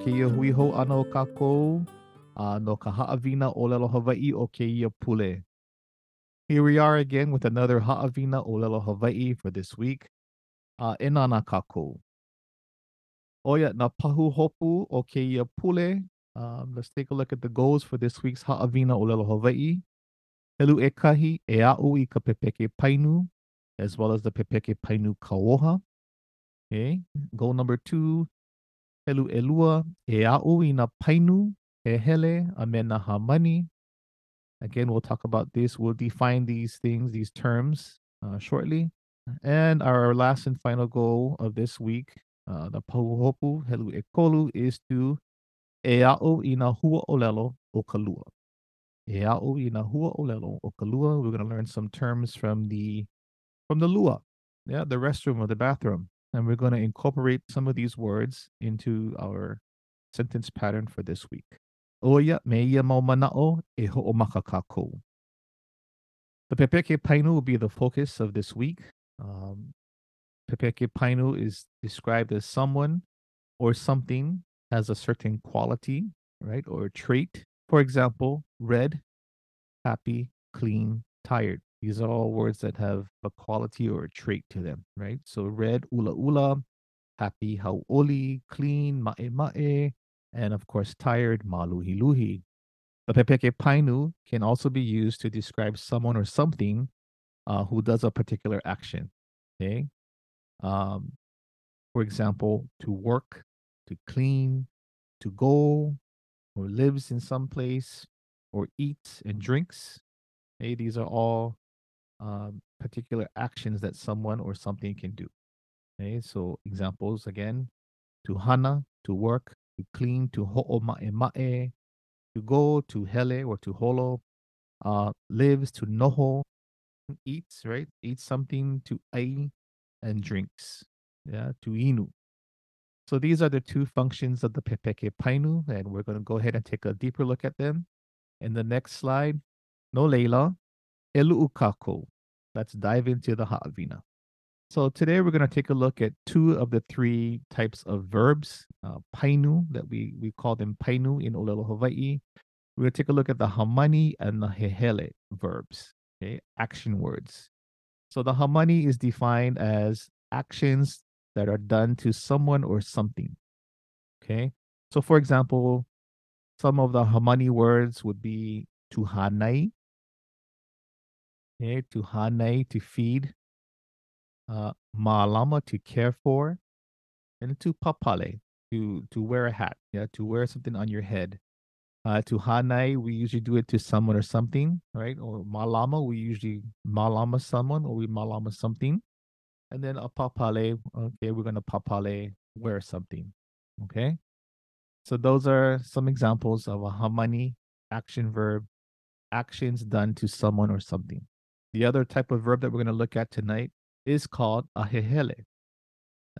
keia hui hou ana o kākou uh, no ka haʻawina ʻōlelo Hawaii o keia pule. Here we are again with another haʻawina ʻōlelo Hawaii for this week. Uh, e kākou. Oia na pahu hopu o keia pule. Um, let's take a look at the goals for this week's haʻawina ʻōlelo Hawaii. Helu e kahi e a'u i ka pepeke painu, as well as the pepeke painu kaoha. Okay. Goal number two, helu e a'u i na painu e hele a me na hamani. Again, we'll talk about this. We'll define these things, these terms uh, shortly. And our last and final goal of this week, uh, the pahuhopu helu e kolu, is to e a'u i na hua olelo o kalua. E a'u i na hua olelo o kalua. We're going to learn some terms from the from the lua, yeah, the restroom or the bathroom, and we're going to incorporate some of these words into our sentence pattern for this week. Oia me ia mau mana'o e kākou. The Pepeke Painu will be the focus of this week. Um, Pepeke Painu is described as someone or something has a certain quality, right, or trait. For example, red, happy, clean, tired. These are all words that have a quality or a trait to them, right? So red, ula ula, happy, hauoli, clean, ma'e ma'e, and of course tired, maluhi luhi. The pepeke painu can also be used to describe someone or something uh, who does a particular action. Okay. Um, for example, to work, to clean, to go, or lives in some place, or eats and drinks. Okay, these are all um, particular actions that someone or something can do. Okay, so examples again: to hana, to work, to clean, to ho'o ma'e ma'e, to go, to hele or to holo, uh, lives, to noho, eats, right? Eats something, to ai, and drinks, yeah, to inu. So these are the two functions of the pepeke painu, and we're going to go ahead and take a deeper look at them. In the next slide, no leila, elu ukako. Let's dive into the ha'avina. So today we're going to take a look at two of the three types of verbs, uh, painu, that we, we call them painu in Olelo Hawaii. We're going to take a look at the hamani and the hehele verbs, okay, action words. So the hamani is defined as actions that are done to someone or something. Okay. So for example, some of the hamani words would be to hanai, okay, to hanai, to feed, uh, maalama, to care for, and to papale, to to wear a hat, yeah, to wear something on your head. Uh, to hanai, we usually do it to someone or something, right? Or malama, we usually malama someone or we malama something. And then a papale, okay, we're gonna papale wear something. Okay. So those are some examples of a hamani action verb, actions done to someone or something. The other type of verb that we're going to look at tonight is called ahehele. hehele.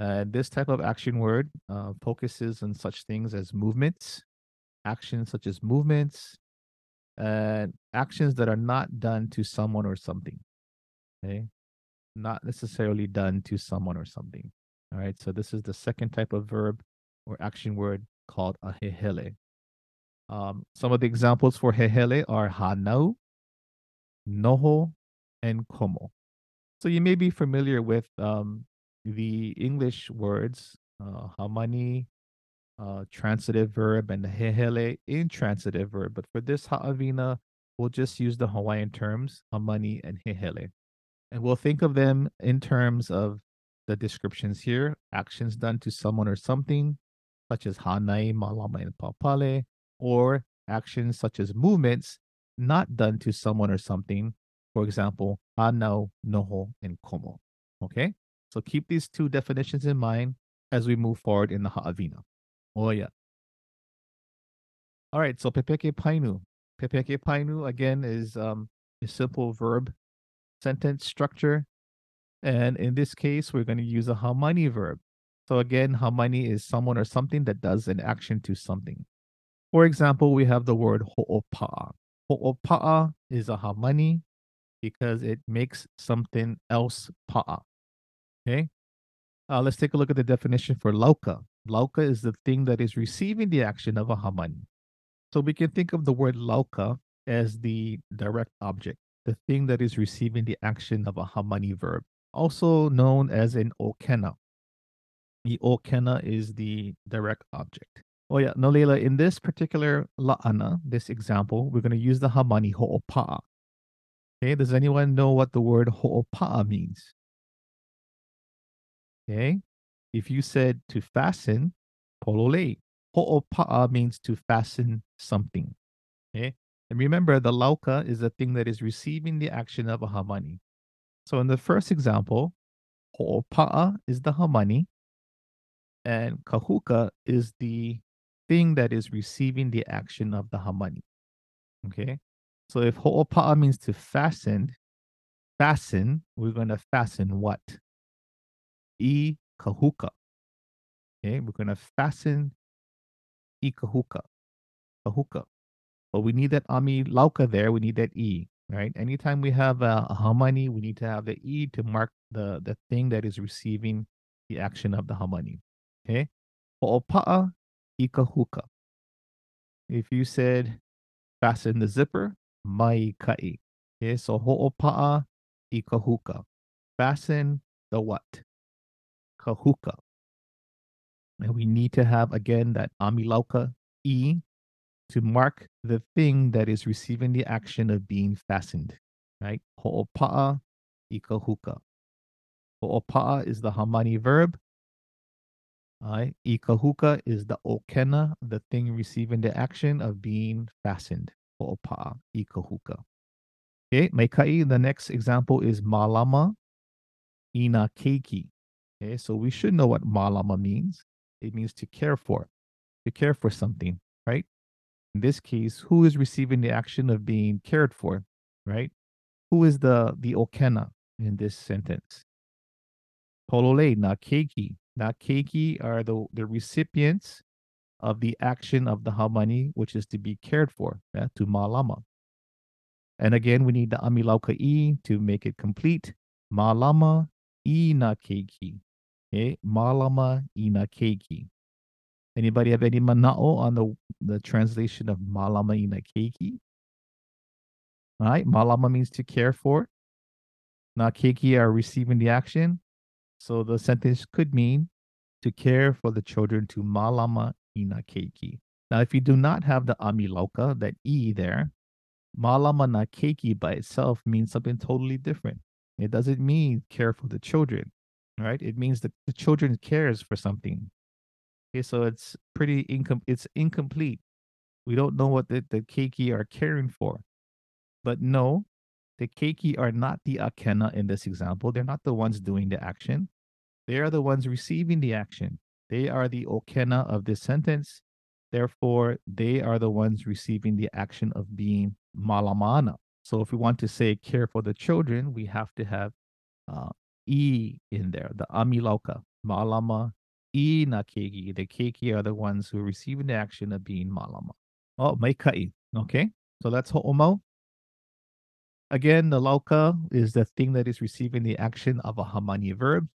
Uh, this type of action word uh, focuses on such things as movements, actions such as movements, and actions that are not done to someone or something. Okay, not necessarily done to someone or something. All right, so this is the second type of verb or action word called ahehele. Um, some of the examples for hehele are hanau, noho, and como. So you may be familiar with um, the English words uh, hamani, uh, transitive verb, and hehele intransitive verb. But for this ha'avina, we'll just use the Hawaiian terms hamani and hehele. And we'll think of them in terms of the descriptions here actions done to someone or something, such as hanai, malama, and papale, or actions such as movements not done to someone or something, for example, anao, noho, and komo. Okay, so keep these two definitions in mind as we move forward in the ha'avina. Oh yeah. All right, so pepeke painu. Pepeke painu again is um, a simple verb sentence structure. And in this case, we're going to use a hamani verb. So again, hamani is someone or something that does an action to something. For example, we have the word ho'opa'a. Ho'opa'a is a hamani because it makes something else pa'a. Okay. Uh, let's take a look at the definition for lauka. Lauka is the thing that is receiving the action of a hamani. So we can think of the word lauka as the direct object, the thing that is receiving the action of a hamani verb, also known as an okena. The okena is the direct object. Oh yeah, no Leila, in this particular la'ana, this example, we're going to use the hamani ho'opa'a. Okay, does anyone know what the word ho'opa'a means? Okay, if you said to fasten, polole, ho'opa'a means to fasten something. Okay, and remember the lauka is the thing that is receiving the action of a hamani. So in the first example, ho'opa'a is the hamani, and kahuka is the thing that is receiving the action of the hamani. Okay. So if ho'opa'a means to fasten, fasten, we're going to fasten what? E kahuka. Okay, we're going to fasten e kahuka. Kahuka. But we need that ami lauka there. We need that e, right? Anytime we have a, a hamani, we need to have the e to mark the, the thing that is receiving the action of the hamani. Okay. Ho'opa'a kahuka. If you said fasten the zipper, mai kai. Okay, so ho'opa'a ikahuka. Fasten the what? Kahuka. And we need to have again that amilauka e to mark the thing that is receiving the action of being fastened. Right? Ho'opa'a ikahuka. Ho'opa'a is the hamani verb. Right? Ikahuka is the okena, the thing receiving the action of being fastened. Ho'opa'a, ikahuka. Okay, Meikai, the next example is malama ina keiki. Okay, so we should know what malama means. It means to care for, to care for something, right? In this case, who is receiving the action of being cared for, right? Who is the the okena in this sentence? Polole na keiki. Na keiki are the, the recipients of the action of the hamani, which is to be cared for, yeah, to malama. And again, we need the amilauka e to make it complete. Malama i na keiki. Okay, malama i na keiki. Anybody have any mana'o on the, the translation of malama i na keiki? All right, malama means to care for. Na keiki are receiving the action. So the sentence could mean to care for the children to malama ina keiki. Now, if you do not have the Amilauka, that e there, malama na keiki by itself means something totally different. It doesn't mean care for the children, right? It means that the children cares for something. Okay, so it's pretty incom- it's incomplete. We don't know what the, the keiki are caring for. But no, the keiki are not the akena in this example. They're not the ones doing the action. They are the ones receiving the action. They are the okena of this sentence. Therefore, they are the ones receiving the action of being malamana. So if we want to say care for the children, we have to have uh, e in there, the amilauka, malama, e na keiki. The keiki are the ones who are receiving the action of being malama. Oh, meikai. Okay, so that's ho'omo. Again, the lauka is the thing that is receiving the action of a hamani verb.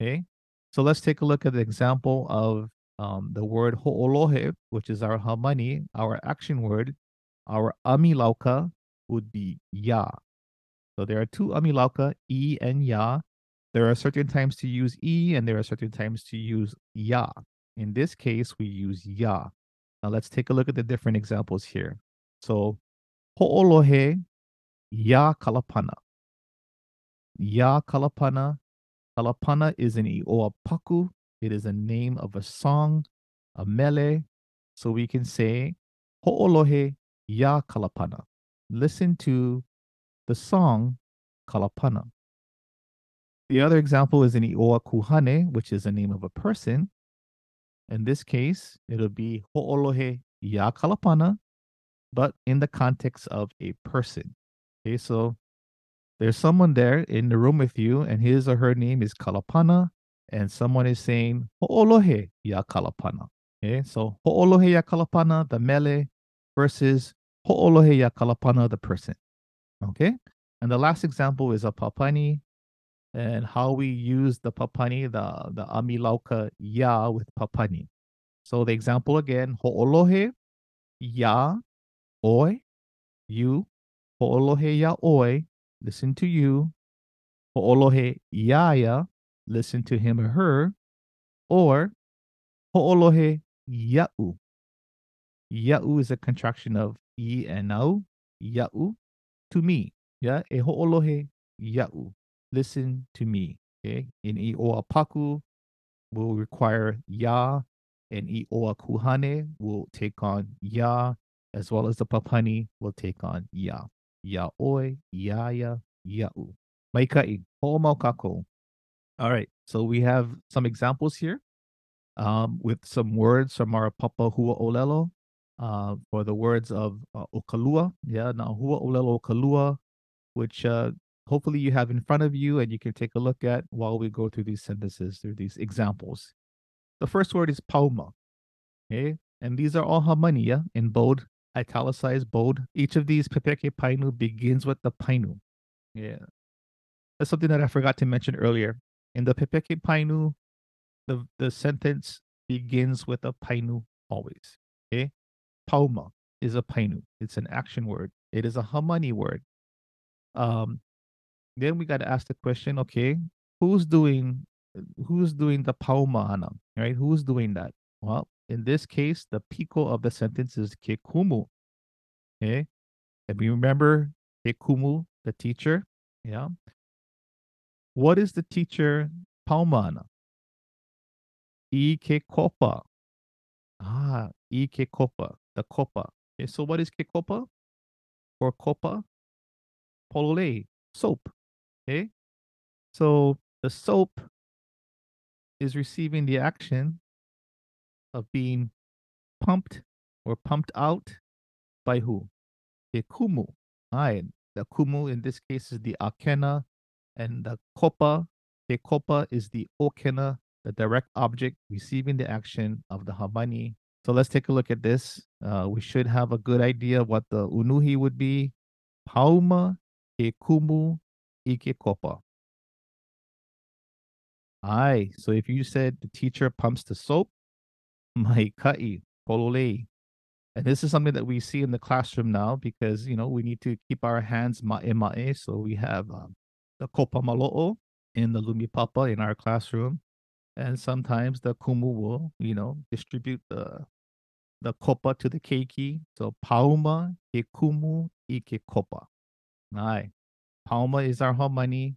Okay, so let's take a look at the example of um, the word ho'olohe, which is our hamani, our action word. Our amilauka would be ya. So there are two amilauka, e and ya. There are certain times to use e, and there are certain times to use ya. In this case, we use ya. Now let's take a look at the different examples here. So ho'olohe ya kalapana. Ya kalapana. Kalapana is an Ioapaku. It is a name of a song, a mele. So we can say ho'olohe ya kalapana. Listen to the song kalapana. The other example is an Ioa kuhane, which is the name of a person. In this case, it'll be ho'olohe ya kalapana, but in the context of a person. Okay, so there's someone there in the room with you, and his or her name is Kalapana, and someone is saying Ho'olohe ya Kalapana. Okay, so Ho'olohe ya Kalapana, the mele, versus Ho'olohe ya Kalapana, the person. Okay, and the last example is a Papani. and how we use the papani, the, the amilauka ya with papani. So the example again, ho'olohe ya oi, you. Ho'olohe ya oi, listen to you. Ho'olohe yaya, listen to him or her. Or ho'olohe ya'u. Ya'u is a contraction of i and au. Ya'u, to me. Yeah, e ho'olohe ya'u. Listen to me. Okay, in i oapaku will require ya, and i oa kuhane will take on ya, as well as the papani will take on ya. Ya oi, ya ya, ya'u. Maikai, ho'omaukako. All right, so we have some examples here um, with some words from our Papa Hua Olelo uh, for the words of uh, Okalua. Yeah, now Hua Olelo Okalua, which uh, hopefully you have in front of you and you can take a look at while we go through these sentences, through these examples. The first word is pauma. Okay, and these are all hamani, yeah, in bold, italicized bold. Each of these pepeke painu begins with the painu. Yeah. That's something that I forgot to mention earlier. In the pepeke painu, the, the sentence begins with a painu always. Okay. Pauma is a painu. It's an action word. It is a hamani word. Um, then we got to ask the question, okay, who's doing who's doing the paumana, right? Who's doing that? Well, in this case, the pico of the sentence is kekumu. Okay. And we remember kekumu, the teacher. Yeah. What is the teacher paumana? Ike kopa. Ah, Ike kopa, the kopa. Okay, so what is kekopa? Or kopa? Polole, soap. Okay. So the soap is receiving the action of being pumped or pumped out by who? The kumu. Right. The kumu in this case is the akena, and the kopa, the kopa is the okena, the direct object receiving the action of the hamani. So let's take a look at this. Uh, we should have a good idea what the unuhi would be. Pauma, ke kumu, ike kopa. Aye. So if you said the teacher pumps the soap, mai kai, pololei. And this is something that we see in the classroom now because, you know, we need to keep our hands ma'e ma'e. So we have um, the kopa malo'o in the lumipapa in our classroom. And sometimes the kumu will, you know, distribute the the kopa to the keiki. So pauma, ke kumu, ike kopa. Aye. Pauma is our hamani.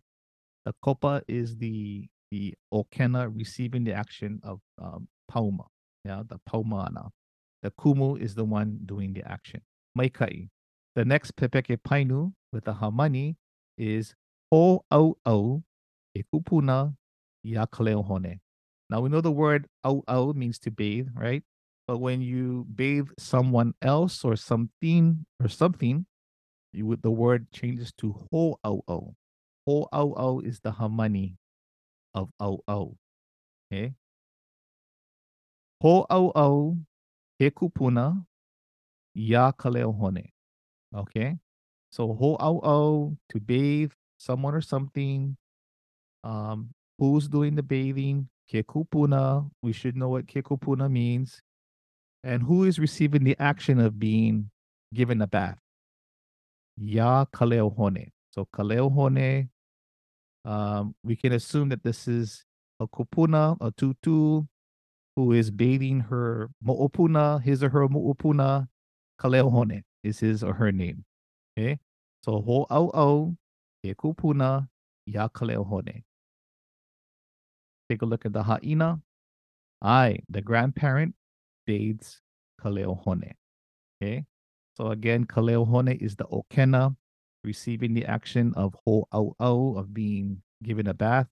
The kopa is the the okena receiving the action of um, pauma. Yeah, the paumana. The kumu is the one doing the action. Maikai. The next pepeke painu with the hamani is ho au au e kupuna ya hone. Now we know the word au au means to bathe, right? But when you bathe someone else or something or something, you the word changes to ho au au. Ho au au is the hamani of au au. Okay. Ho au au he kupuna ya hone. Okay. So ho au au to bathe someone or something. Um, who's doing the bathing? Ke kupuna. We should know what ke kupuna means. And who is receiving the action of being given a bath? Ya hone. So hone. Um, we can assume that this is a kupuna, a tutu, who is bathing her mo'opuna, his or her mo'opuna. Kaleohone is his or her name. Okay. So ho au au, kupuna, ya kaleohone. Take a look at the ha'ina. I, the grandparent, bathes kaleohone. Okay. So again, kaleohone is the okena, receiving the action of ho au au, of being given a bath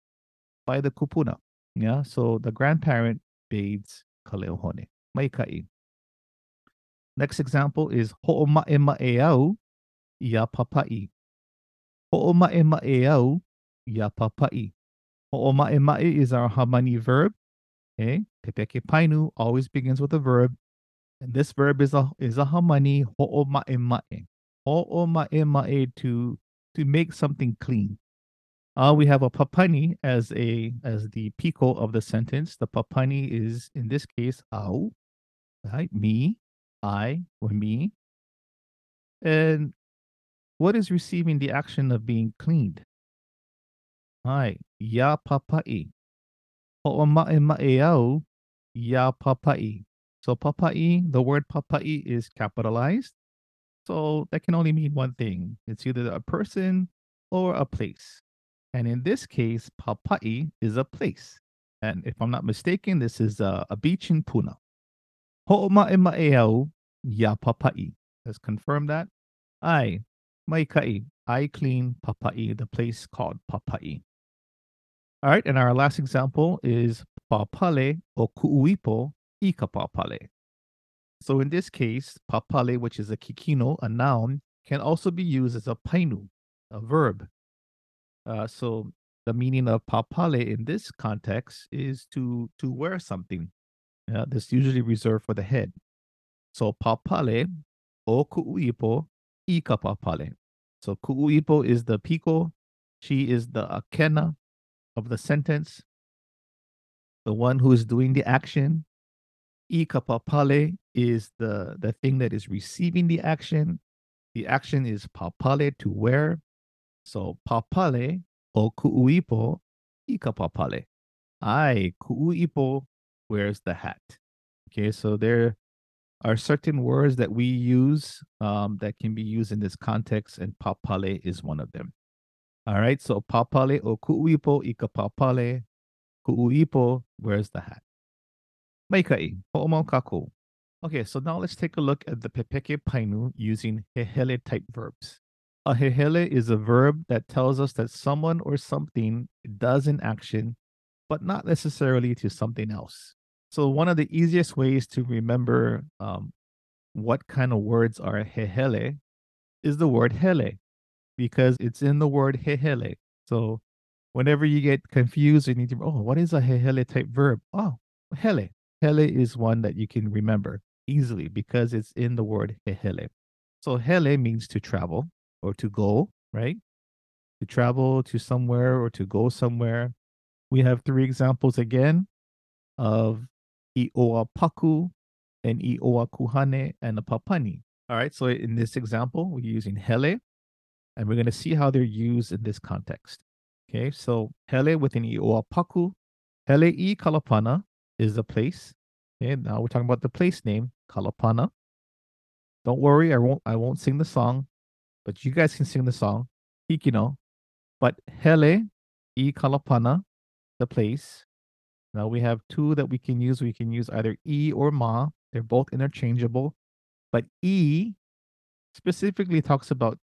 by the kupuna. Yeah, so the grandparent bathes kaleohone. Maikai. Next example is ho'oma'e ma'eau ya papai. Ho'oma'e ma'eau ya papai. Ho'oma'e ma'e is our hamani verb. Eh? Okay, pepeke painu always begins with a verb. And this verb is a is a hamani ho'oma'e ma'e. Ho'oma'e ma'e to to make something clean. Uh, we have a papani as a as the pico of the sentence. The papani is in this case au, right? Me, I, or me. And what is receiving the action of being cleaned? Hi, ya papai. Ho'oma'e ya papai. So papai, the word papai is capitalized. So that can only mean one thing. It's either a person or a place. And in this case, Papai is a place. And if I'm not mistaken, this is a, a beach in Puna. Ho'oma'e ya papai. Let's confirm that. I, maikai, I clean papai, the place called papai. All right, and our last example is papale o kuuipo ika papale. So in this case, papale, which is a kikino, a noun, can also be used as a painu, a verb. Uh, so the meaning of papale in this context is to to wear something. Yeah, this usually reserved for the head. So papale o kuuipo ika papale. So kuuipo is the pico. She is the akena of the sentence. The one who is doing the action. Ika papale is the the thing that is receiving the action. The action is papale to wear. So papale o kuuipo ika papale. I kuuipo wears the hat. Okay, so there are certain words that we use um, that can be used in this context, and papale is one of them. All right, so papale o kuuipo ika papale. Kuuipo wears the hat. Maikai, ho'omau kako. Okay, so now let's take a look at the pepeke painu using hehele type verbs. A hehele is a verb that tells us that someone or something does an action, but not necessarily to something else. So one of the easiest ways to remember um, what kind of words are hehele is the word hele, because it's in the word hehele. So whenever you get confused and you think, oh, what is a hehele type verb? Oh, hele. Hele is one that you can remember easily because it's in the word hehele. So hele means to travel or to go, right? To travel to somewhere or to go somewhere. We have three examples again of Ioa Paku and Ioa Kuhane and the Papani. All right, so in this example, we're using hele, and we're going to see how they're used in this context. Okay, so hele within Ioa Paku, hele i Kalapana is the place. Okay, now we're talking about the place name, Kalapana. Don't worry, I won't I won't sing the song, but you guys can sing the song, Hikino. But hele i Kalapana, the place. Now we have two that we can use. We can use either e or ma. They're both interchangeable. But e specifically talks about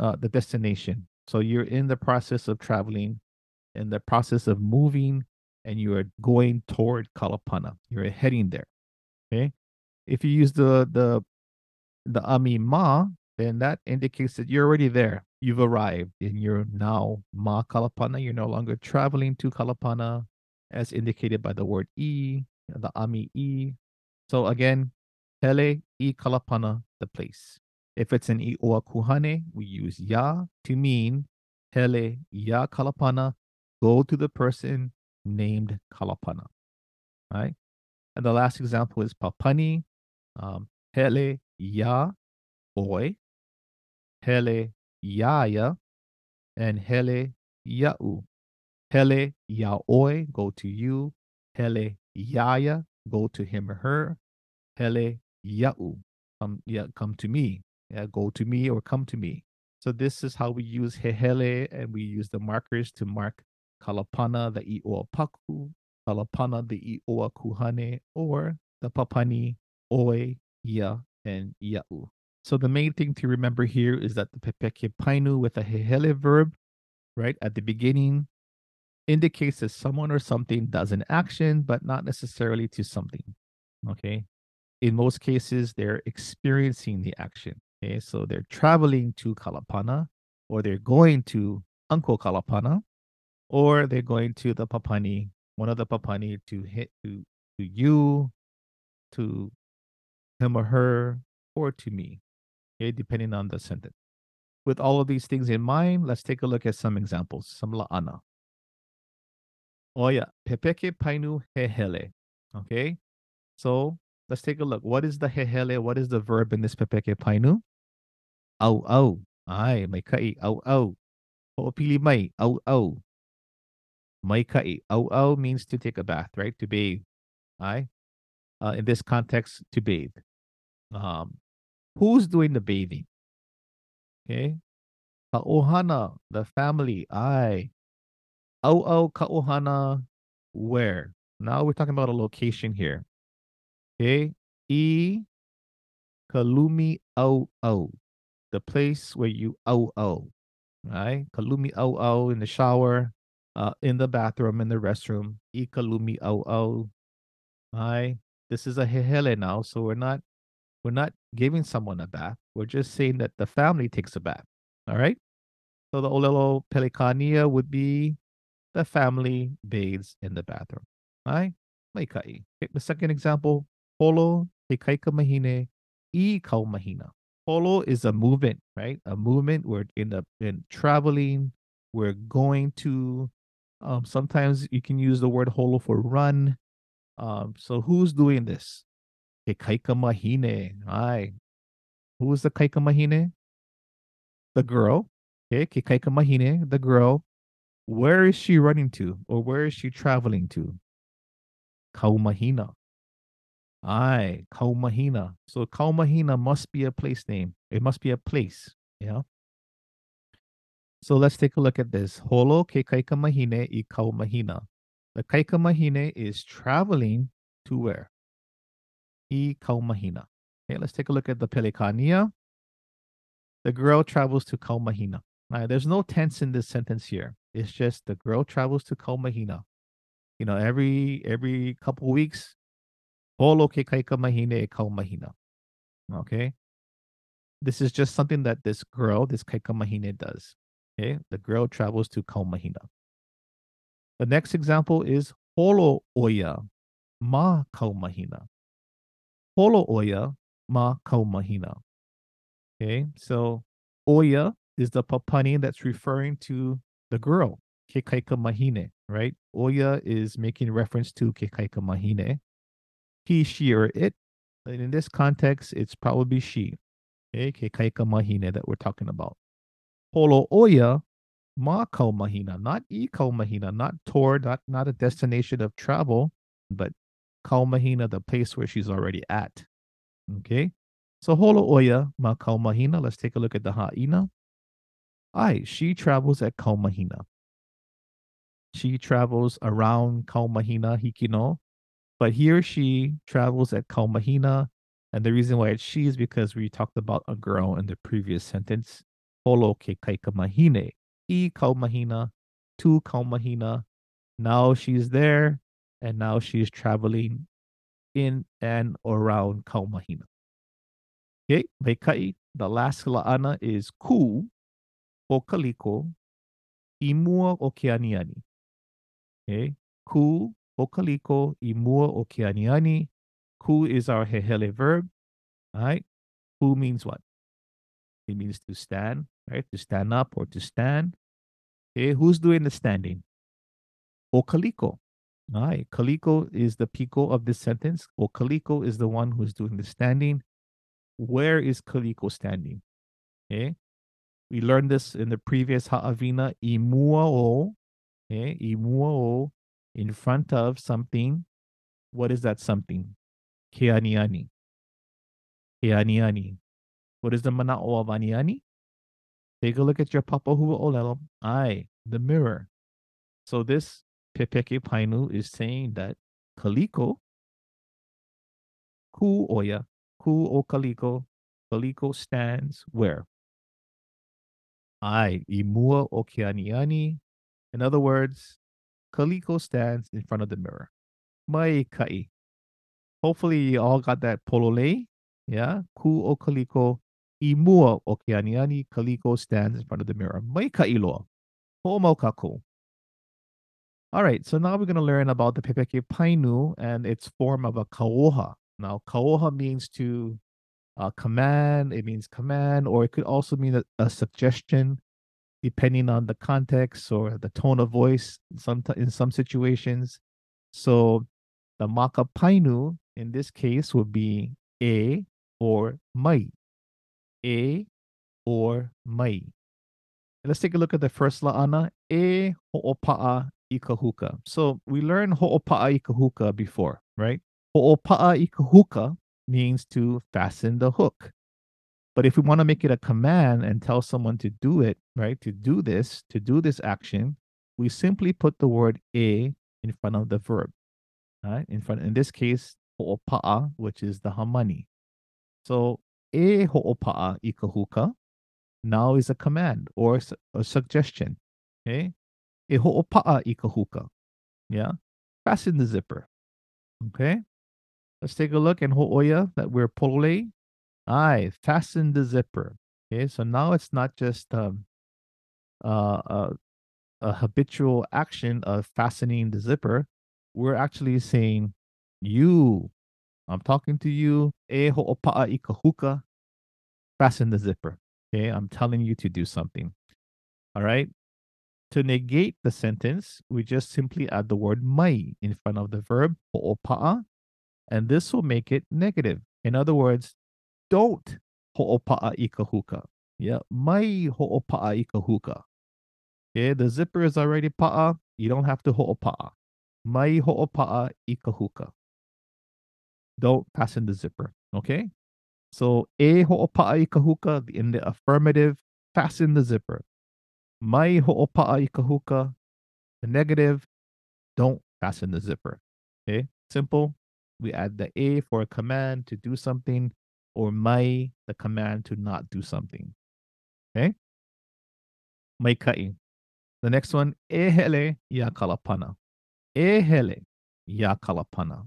uh, the destination. So you're in the process of traveling, in the process of moving, and you are going toward Kalapana. You're heading there. Okay. If you use the the the ami ma, then that indicates that you're already there. You've arrived and you're now ma Kalapana. You're no longer traveling to Kalapana as indicated by the word e, the ami e. So again, hele E Kalapana, the place. If it's an i oa kuhane, we use ya to mean hele ya Kalapana, go to the person named Kalapana. Right? And the last example is Papani, um, hele ya oi, hele yaya, and hele ya'u. Hele yaoi, go to you. Hele yaya, go to him or her. Hele ya'u, come, yeah, come to me. Yeah, go to me or come to me. So this is how we use hehele, and we use the markers to mark kalapana, the i'oa paku, kalapana, the i'oa kuhane, or the papani, oe, ia, and ia'u. So the main thing to remember here is that the pepeke painu with a hehele verb, right, at the beginning indicates that someone or something does an action, but not necessarily to something. Okay. In most cases, they're experiencing the action. Okay. So they're traveling to Kalapana, or they're going to Uncle Kalapana, or they're going to the Papani, one of the Papani to hit to, to you, to him or her, or to me. Okay, depending on the sentence. with all of these things in mind, let's take a look at some examples, some la'ana. Oya, pepeke painu hehele. Okay, so let's take a look. What is the hehele? What is the verb in this pepeke painu? Au au. Ay, may kai. Au au. Ho'opili mai. Au au. Mai kai. Au au means to take a bath, right? To bathe. Ay. Uh, in this context, to bathe. Um, who's doing the bathing? Okay. Ka'ohana, the family. Ay. Au ka'ohana, where? Now we're talking about a location here. Okay. E kalumi au. The place where you au. Right? Kalumi au in the shower, uh, in the bathroom, in the restroom. E kalumi au. Right? This is a hehele now, so we're not we're not giving someone a bath. We're just saying that the family takes a bath. All right. So the olelo pelikania would be the family bathes in the bathroom. Right? Maikai. Okay, the second example, polo te kaika mahine i kau mahina. Polo is a movement, right? A movement. We're in the in traveling. We're going to. Um, sometimes you can use the word holo for run. Um, so who's doing this? Ke kaika mahine. Aye. Who is the kaika mahine? The girl. Okay, kaika mahine, the girl. Where is she running to, or where is she traveling to? Kaumahina. Aye, Kaumahina. So Kaumahina must be a place name. It must be a place. Yeah. So let's take a look at this. Holo ke kaikamahine i Kaumahina. The kaikamahine is traveling to where? I Kaumahina. Okay, let's take a look at the Pelikania. The girl travels to Kaumahina. There's no tense in this sentence here. It's just the girl travels to Kaumahina. You know, every every couple weeks, Holo ke kaika mahine e Kaumahina. Okay. This is just something that this girl, this kaika mahine does. Okay. The girl travels to Kaumahina. The next example is Holo oya ma Kaumahina. Holo oya ma Kaumahina. Okay. So oya is the papani that's referring to the girl, Kekaika Mahine, right? Oya is making reference to Kekaika Mahine. He, she, or it. And in this context, it's probably she. Okay, Kekaika Mahine that we're talking about. Holo Oya Ma Kau Mahina, not E Kau Mahina, not tour, not, not a destination of travel, but Kau Mahina, the place where she's already at. Okay. So Holo Oya Ma Kau Mahina. Let's take a look at the Ha'ina. Ai, she travels at Kaumahina. She travels around Kaumahina Hikino, but here she travels at Kaumahina. And the reason why it's she is because we talked about a girl in the previous sentence. Holo ke kaikamahine. I Kaumahina to Kaumahina. Now she's there, and now she's traveling in and around Kaumahina. Okay, Veikai, the last la'ana is ku o kaliko i mua o. Okay? Ku o kaliko i mua o. Ku is our hehele verb. All right? Ku means what? It means to stand, right? To stand up or to stand. Okay, who's doing the standing? O kaliko. All right, kaliko is the pico of this sentence. O kaliko is the one who's doing the standing. Where is kaliko standing? Okay, we learned this in the previous Ha'avina, imuao, okay, eh? imuao, in front of something. What is that something? Keaniani. Keaniani. What is the mana'o of aniani? Take a look at your papa hua olelo. The mirror. So this Pepeke Painu is saying that Kaliko, ku oya, ku o Kaliko, Kaliko stands where? I, imua o keaniani. In other words, Kaliko stands in front of the mirror. Mai kai. Hopefully you all got that polole. Yeah. Ku o Kaliko. Imua o keaniani. Kaliko stands in front of the mirror. Mai kai loa. Ho'omau kako. All right, so now we're going to learn about the Pepeke Painu and its form of a kaoha. Now, kaoha means to uh, command, it means command, or it could also mean a, a suggestion, depending on the context or the tone of voice. Some in some situations, so the makapainu in this case would be a or mai, a or mai. Let's take a look at the first la'ana, e ho'opa'a ikahuka. So we learned ho'opa'a ikahuka before, right? Ho'opa'a ikahuka means to fasten the hook. But if we want to make it a command and tell someone to do it, right, to do this, to do this action, we simply put the word a in front of the verb. Right? In front in this case, ho'opa'a, which is the hamani. So e ho'opa'a ikahuka now is a command or a suggestion. Okay. E ho'opa'a ikahuka. Yeah. Fasten the zipper. Okay. Let's take a look in Ho'oya that we're polole. I fasten the zipper. Okay, so now it's not just um, uh, uh, a habitual action of fastening the zipper. We're actually saying, you, I'm talking to you, e ho'opa'a ikahuka, fasten the zipper. Okay, I'm telling you to do something. All right. To negate the sentence, we just simply add the word mai in front of the verb ho'opa'a and this will make it negative. In other words, don't ho'opa'a ikahuka. Yeah, mai ho'opa'a ikahuka. Yeah, the zipper is already pa'a. You don't have to ho'opa'a. Mai ho'opa'a ikahuka. Don't fasten the zipper. Okay? So, e ho'opa'a ikahuka in the affirmative, fasten the zipper. Mai ho'opa'a ikahuka, the negative, don't fasten the zipper. Okay? Simple, we add the a for a command to do something, or mai, the command to not do something. Okay? Mai kai. The next one, ehele ya kalapana. Ehele ya kalapana.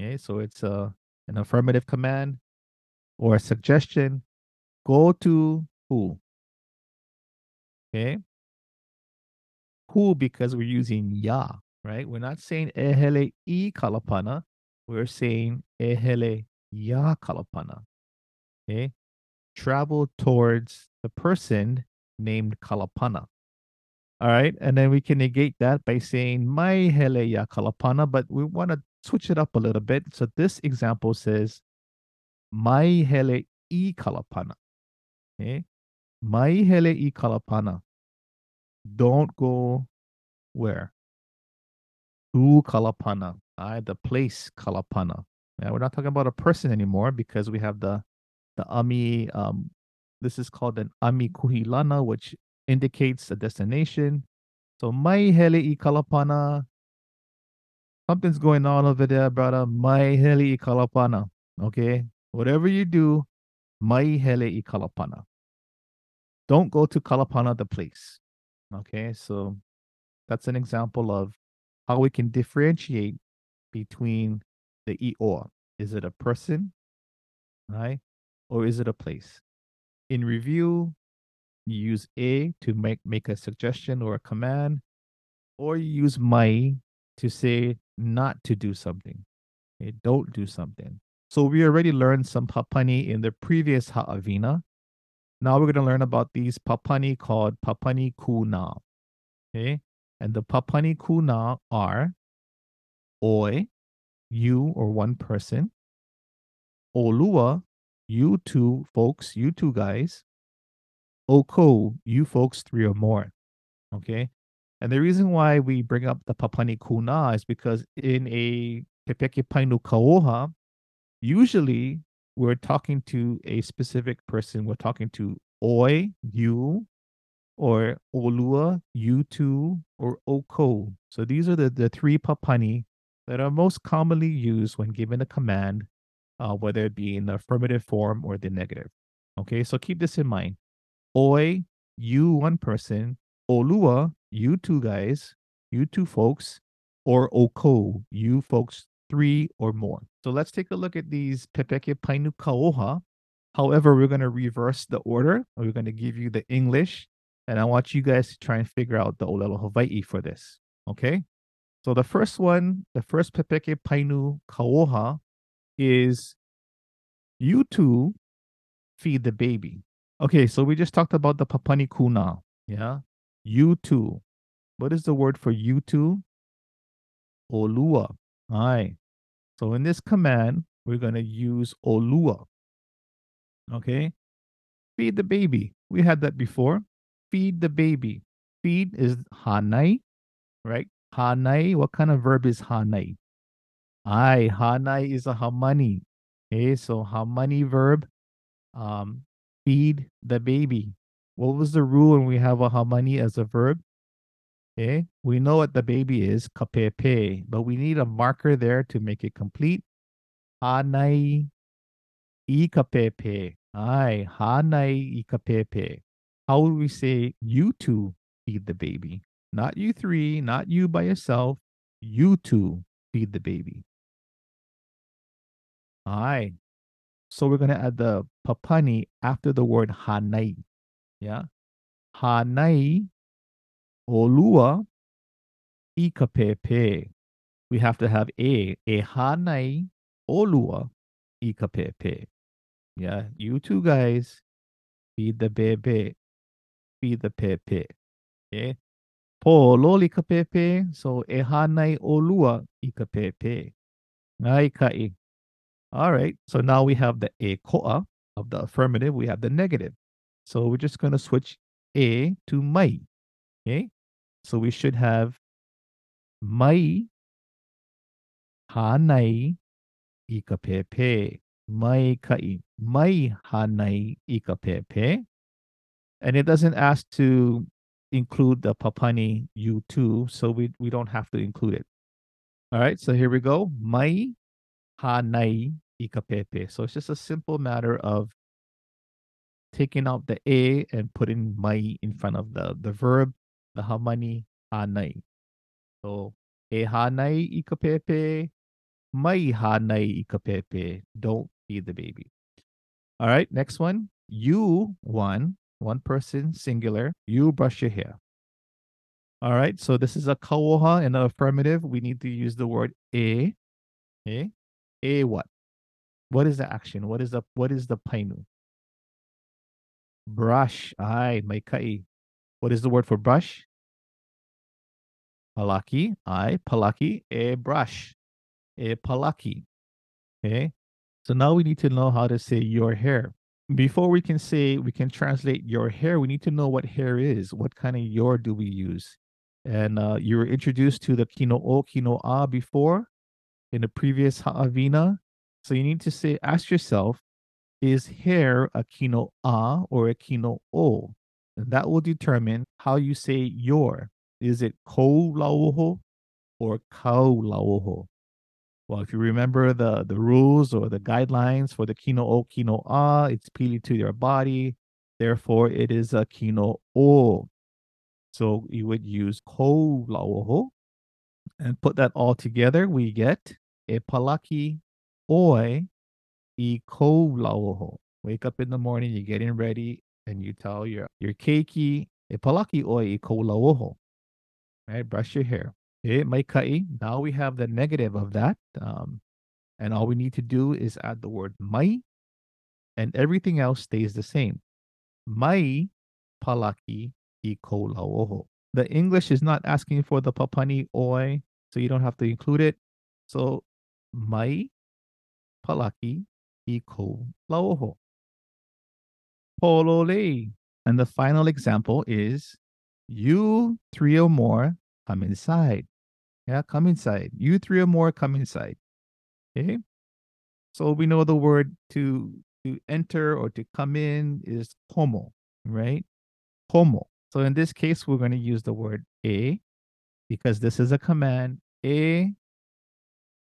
Okay, so it's a, uh, an affirmative command or a suggestion. Go to who? Okay. Who because we're using ya, right? We're not saying ehele i kalapana we're saying ehele ya kalapana. Okay. Travel towards the person named kalapana. All right. And then we can negate that by saying mai hele ya kalapana, but we want to switch it up a little bit. So this example says mai hele i kalapana. Okay. Mai hele i kalapana. Don't go where? To kalapana. I the place Kalapana. Yeah, we're not talking about a person anymore because we have the the Ami. Um, this is called an Ami Kuhilana, which indicates a destination. So Mai Hele i Kalapana. Something's going on over there, brother. Mai Hele i Kalapana. Okay. Whatever you do, Mai Hele i Kalapana. Don't go to Kalapana, the place. Okay. So that's an example of how we can differentiate between the e or. Is it a person, right? Or is it a place? In review, you use a to make, make a suggestion or a command, or you use mai to say not to do something. Okay, don't do something. So we already learned some papani in the previous ha'avina. Now we're going to learn about these papani called papani kuna. Okay. And the papani kuna are Oi, you or one person. Olua, you two folks, you two guys. Oko, you folks three or more. Okay. And the reason why we bring up the Papani Kuna is because in a Pepeke Painu Kaoha, usually we're talking to a specific person. We're talking to Oi, you, or Olua, you two, or Oko. So these are the, the three Papani that are most commonly used when given a command, uh, whether it be in the affirmative form or the negative. Okay, so keep this in mind. Oi, you one person. Olua, you two guys, you two folks. Or Oko, you folks three or more. So let's take a look at these Pepeke Painu Kaoha. However, we're going to reverse the order. We're going to give you the English, and I want you guys to try and figure out the Olelo Hawaii for this. Okay? So the first one, the first Pepeke Painu Kaoha is you two feed the baby. Okay, so we just talked about the papani kuna. Yeah. You too. What is the word for you too? Olua. Aye. So in this command, we're going to use olua. Okay. Feed the baby. We had that before. Feed the baby. Feed is hanai, right? Hanai. What kind of verb is hanai? Aye, hanai is a hamani. Okay, so hamani verb, um, feed the baby. What was the rule when we have a hamani as a verb? Okay, we know what the baby is, kapepe, but we need a marker there to make it complete. Hanai ikapepe. Aye, hanai ikapepe. How would we say you two feed the baby? Not you three, not you by yourself. You two feed the baby. Aye. So we're going to add the papani after the word hanai. Yeah. Hanai olua ikapepe. We have to have a. A hanai olua ikapepe. Yeah. You two guys feed the bebe. Feed the pepe. Okay. Po loli kapepe. So e hanai olua ikapepe. Ngai kai. All right. So now we have the a koa of the affirmative. We have the negative. So we're just going to switch a to mai. Okay. So we should have mai hanai ikapepe. Mai kai. Mai hanai ikapepe. And it doesn't ask to include the papani you too, so we, we don't have to include it. All right, so here we go. Mai hanai ikapepe. So it's just a simple matter of taking out the a and putting mai in front of the the verb, the hamani hanai. So e hanai ikapepe, mai hanai ikapepe. Don't feed the baby. All right, next one. You one, one person, singular. You brush your hair. All right, so this is a kawoha in the affirmative. We need to use the word e. Okay, a what? What is the action? What is the what is the painu? Brush. Ay, may kai. What is the word for brush? Palaki. Ay, palaki. A brush. A palaki. Okay. So now we need to know how to say your hair. Before we can say we can translate your hair, we need to know what hair is. What kind of your do we use? And uh, you were introduced to the kino o, kino a before in the previous ha'avina. So you need to say, ask yourself, is hair a kino a or a kino o? That will determine how you say your. Is it ko lauho or kau lauho? Well, if you remember the, the rules or the guidelines for the kino o, kino a, it's pili to your body. Therefore, it is a kino o. So you would use ko lauho and put that all together. We get e palaki oi i ko lauho. Wake up in the morning, you're getting ready, and you tell your your keiki e palaki oi i ko lauho. Right, brush your hair. E mai kai. Now we have the negative of that. Um, and all we need to do is add the word mai, and everything else stays the same. Mai palaki i ko lauho. The English is not asking for the papani oi, so you don't have to include it. So mai palaki i ko lauho. Polole. And the final example is you three or more come inside. Yeah, come inside. You three or more come inside. Okay. So we know the word to to enter or to come in is komo, right? Komo. So in this case, we're going to use the word a because this is a command. A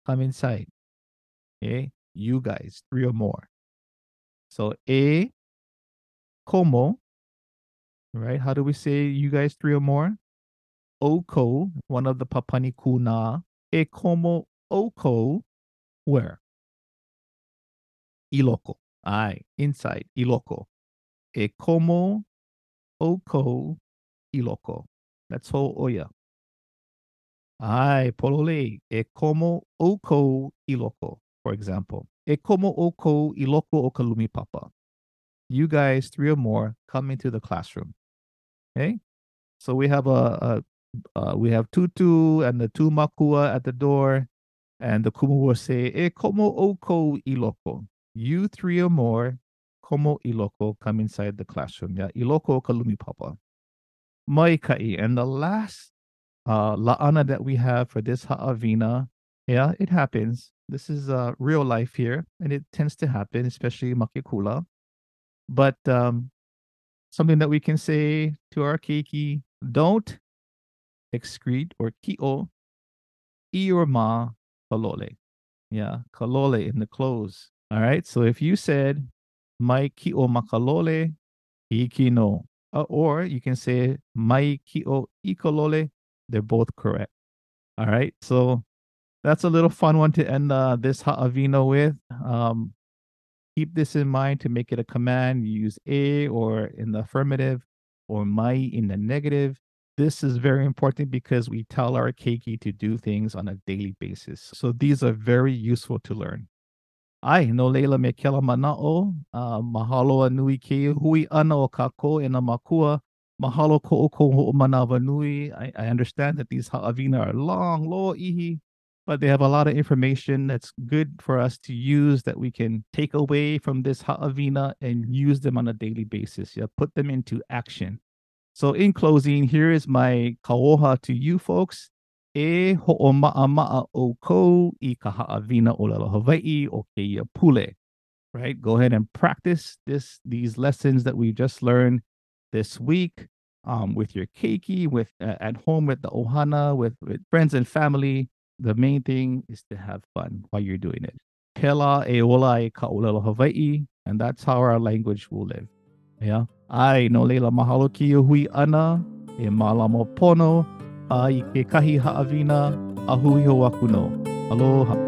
come inside. Okay. You guys, three or more. So a komo, right? How do we say you guys three or more? Oko, one of the papani kuna. E komo oko, where? Iloko. Aye, inside, iloko. E komo oko iloko. That's whole oya. Aye, polole. E komo oko iloko, for example. E komo oko iloko o kalumi papa. You guys, three or more, come into the classroom. Okay. So we have a, a uh, we have Tutu and the two Makua at the door, and the Kumu will say, E komo oko iloko. You three or more, komo iloko, come inside the classroom. Yeah, iloko kalumi papa. Maikai. And the last uh, la'ana that we have for this ha'avina, yeah, it happens. This is uh, real life here, and it tends to happen, especially makikula. But um, something that we can say to our keiki, don't excrete or ki'o ma kalole. Yeah, kalole in the clothes. All right. So if you said mai ki'o makalole, iki no. Uh, or you can say mai ki'o ikolole. They're both correct. All right. So that's a little fun one to end uh, this ha'avina with. Um, keep this in mind to make it a command. You use a or in the affirmative or mai in the negative. This is very important because we tell our keiki to do things on a daily basis. So these are very useful to learn. Ai, no leila me kela mana'o, uh, mahalo a nui ke hui ana o kako e makua, mahalo ko o ko nui. I, I understand that these ha'avina are long, lo ihi, but they have a lot of information that's good for us to use that we can take away from this ha'avina and use them on a daily basis. Yeah, put them into action. So in closing, here is my kaoha to you folks. E ho'oma'ama'a o i ka ha'awina o lalo Hawaii o keia pule. Right? Go ahead and practice this these lessons that we just learned this week um, with your keiki, with uh, at home with the ohana, with, with friends and family. The main thing is to have fun while you're doing it. Kela e ola e ka olelo Hawaii, and that's how our language will live. Yeah. Ai, no leila mahalo ki hui ana, e malamo pono, a i ke kahi haawina, a hui ho aku no. Aloha.